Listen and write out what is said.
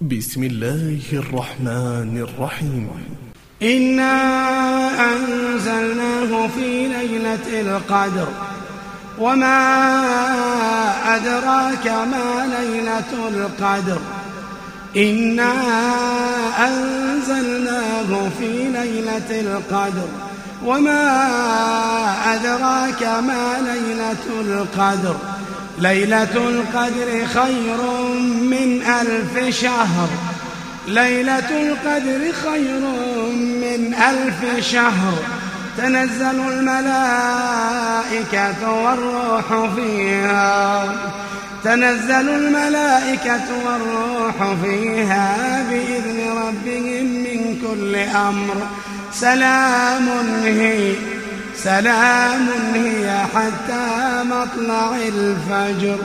بسم الله الرحمن الرحيم. إنا أنزلناه في ليلة القدر. وما أدراك ما ليلة القدر. إنا أنزلناه في ليلة القدر. وما أدراك ما ليلة القدر. ليلة القدر خير من ألف شهر. ليلة القدر خير من ألف شهر. تنزل الملائكة والروح فيها. تنزل الملائكة والروح فيها بإذن ربهم من كل أمر. سلام هي سلام هي حتى مطلع الفجر.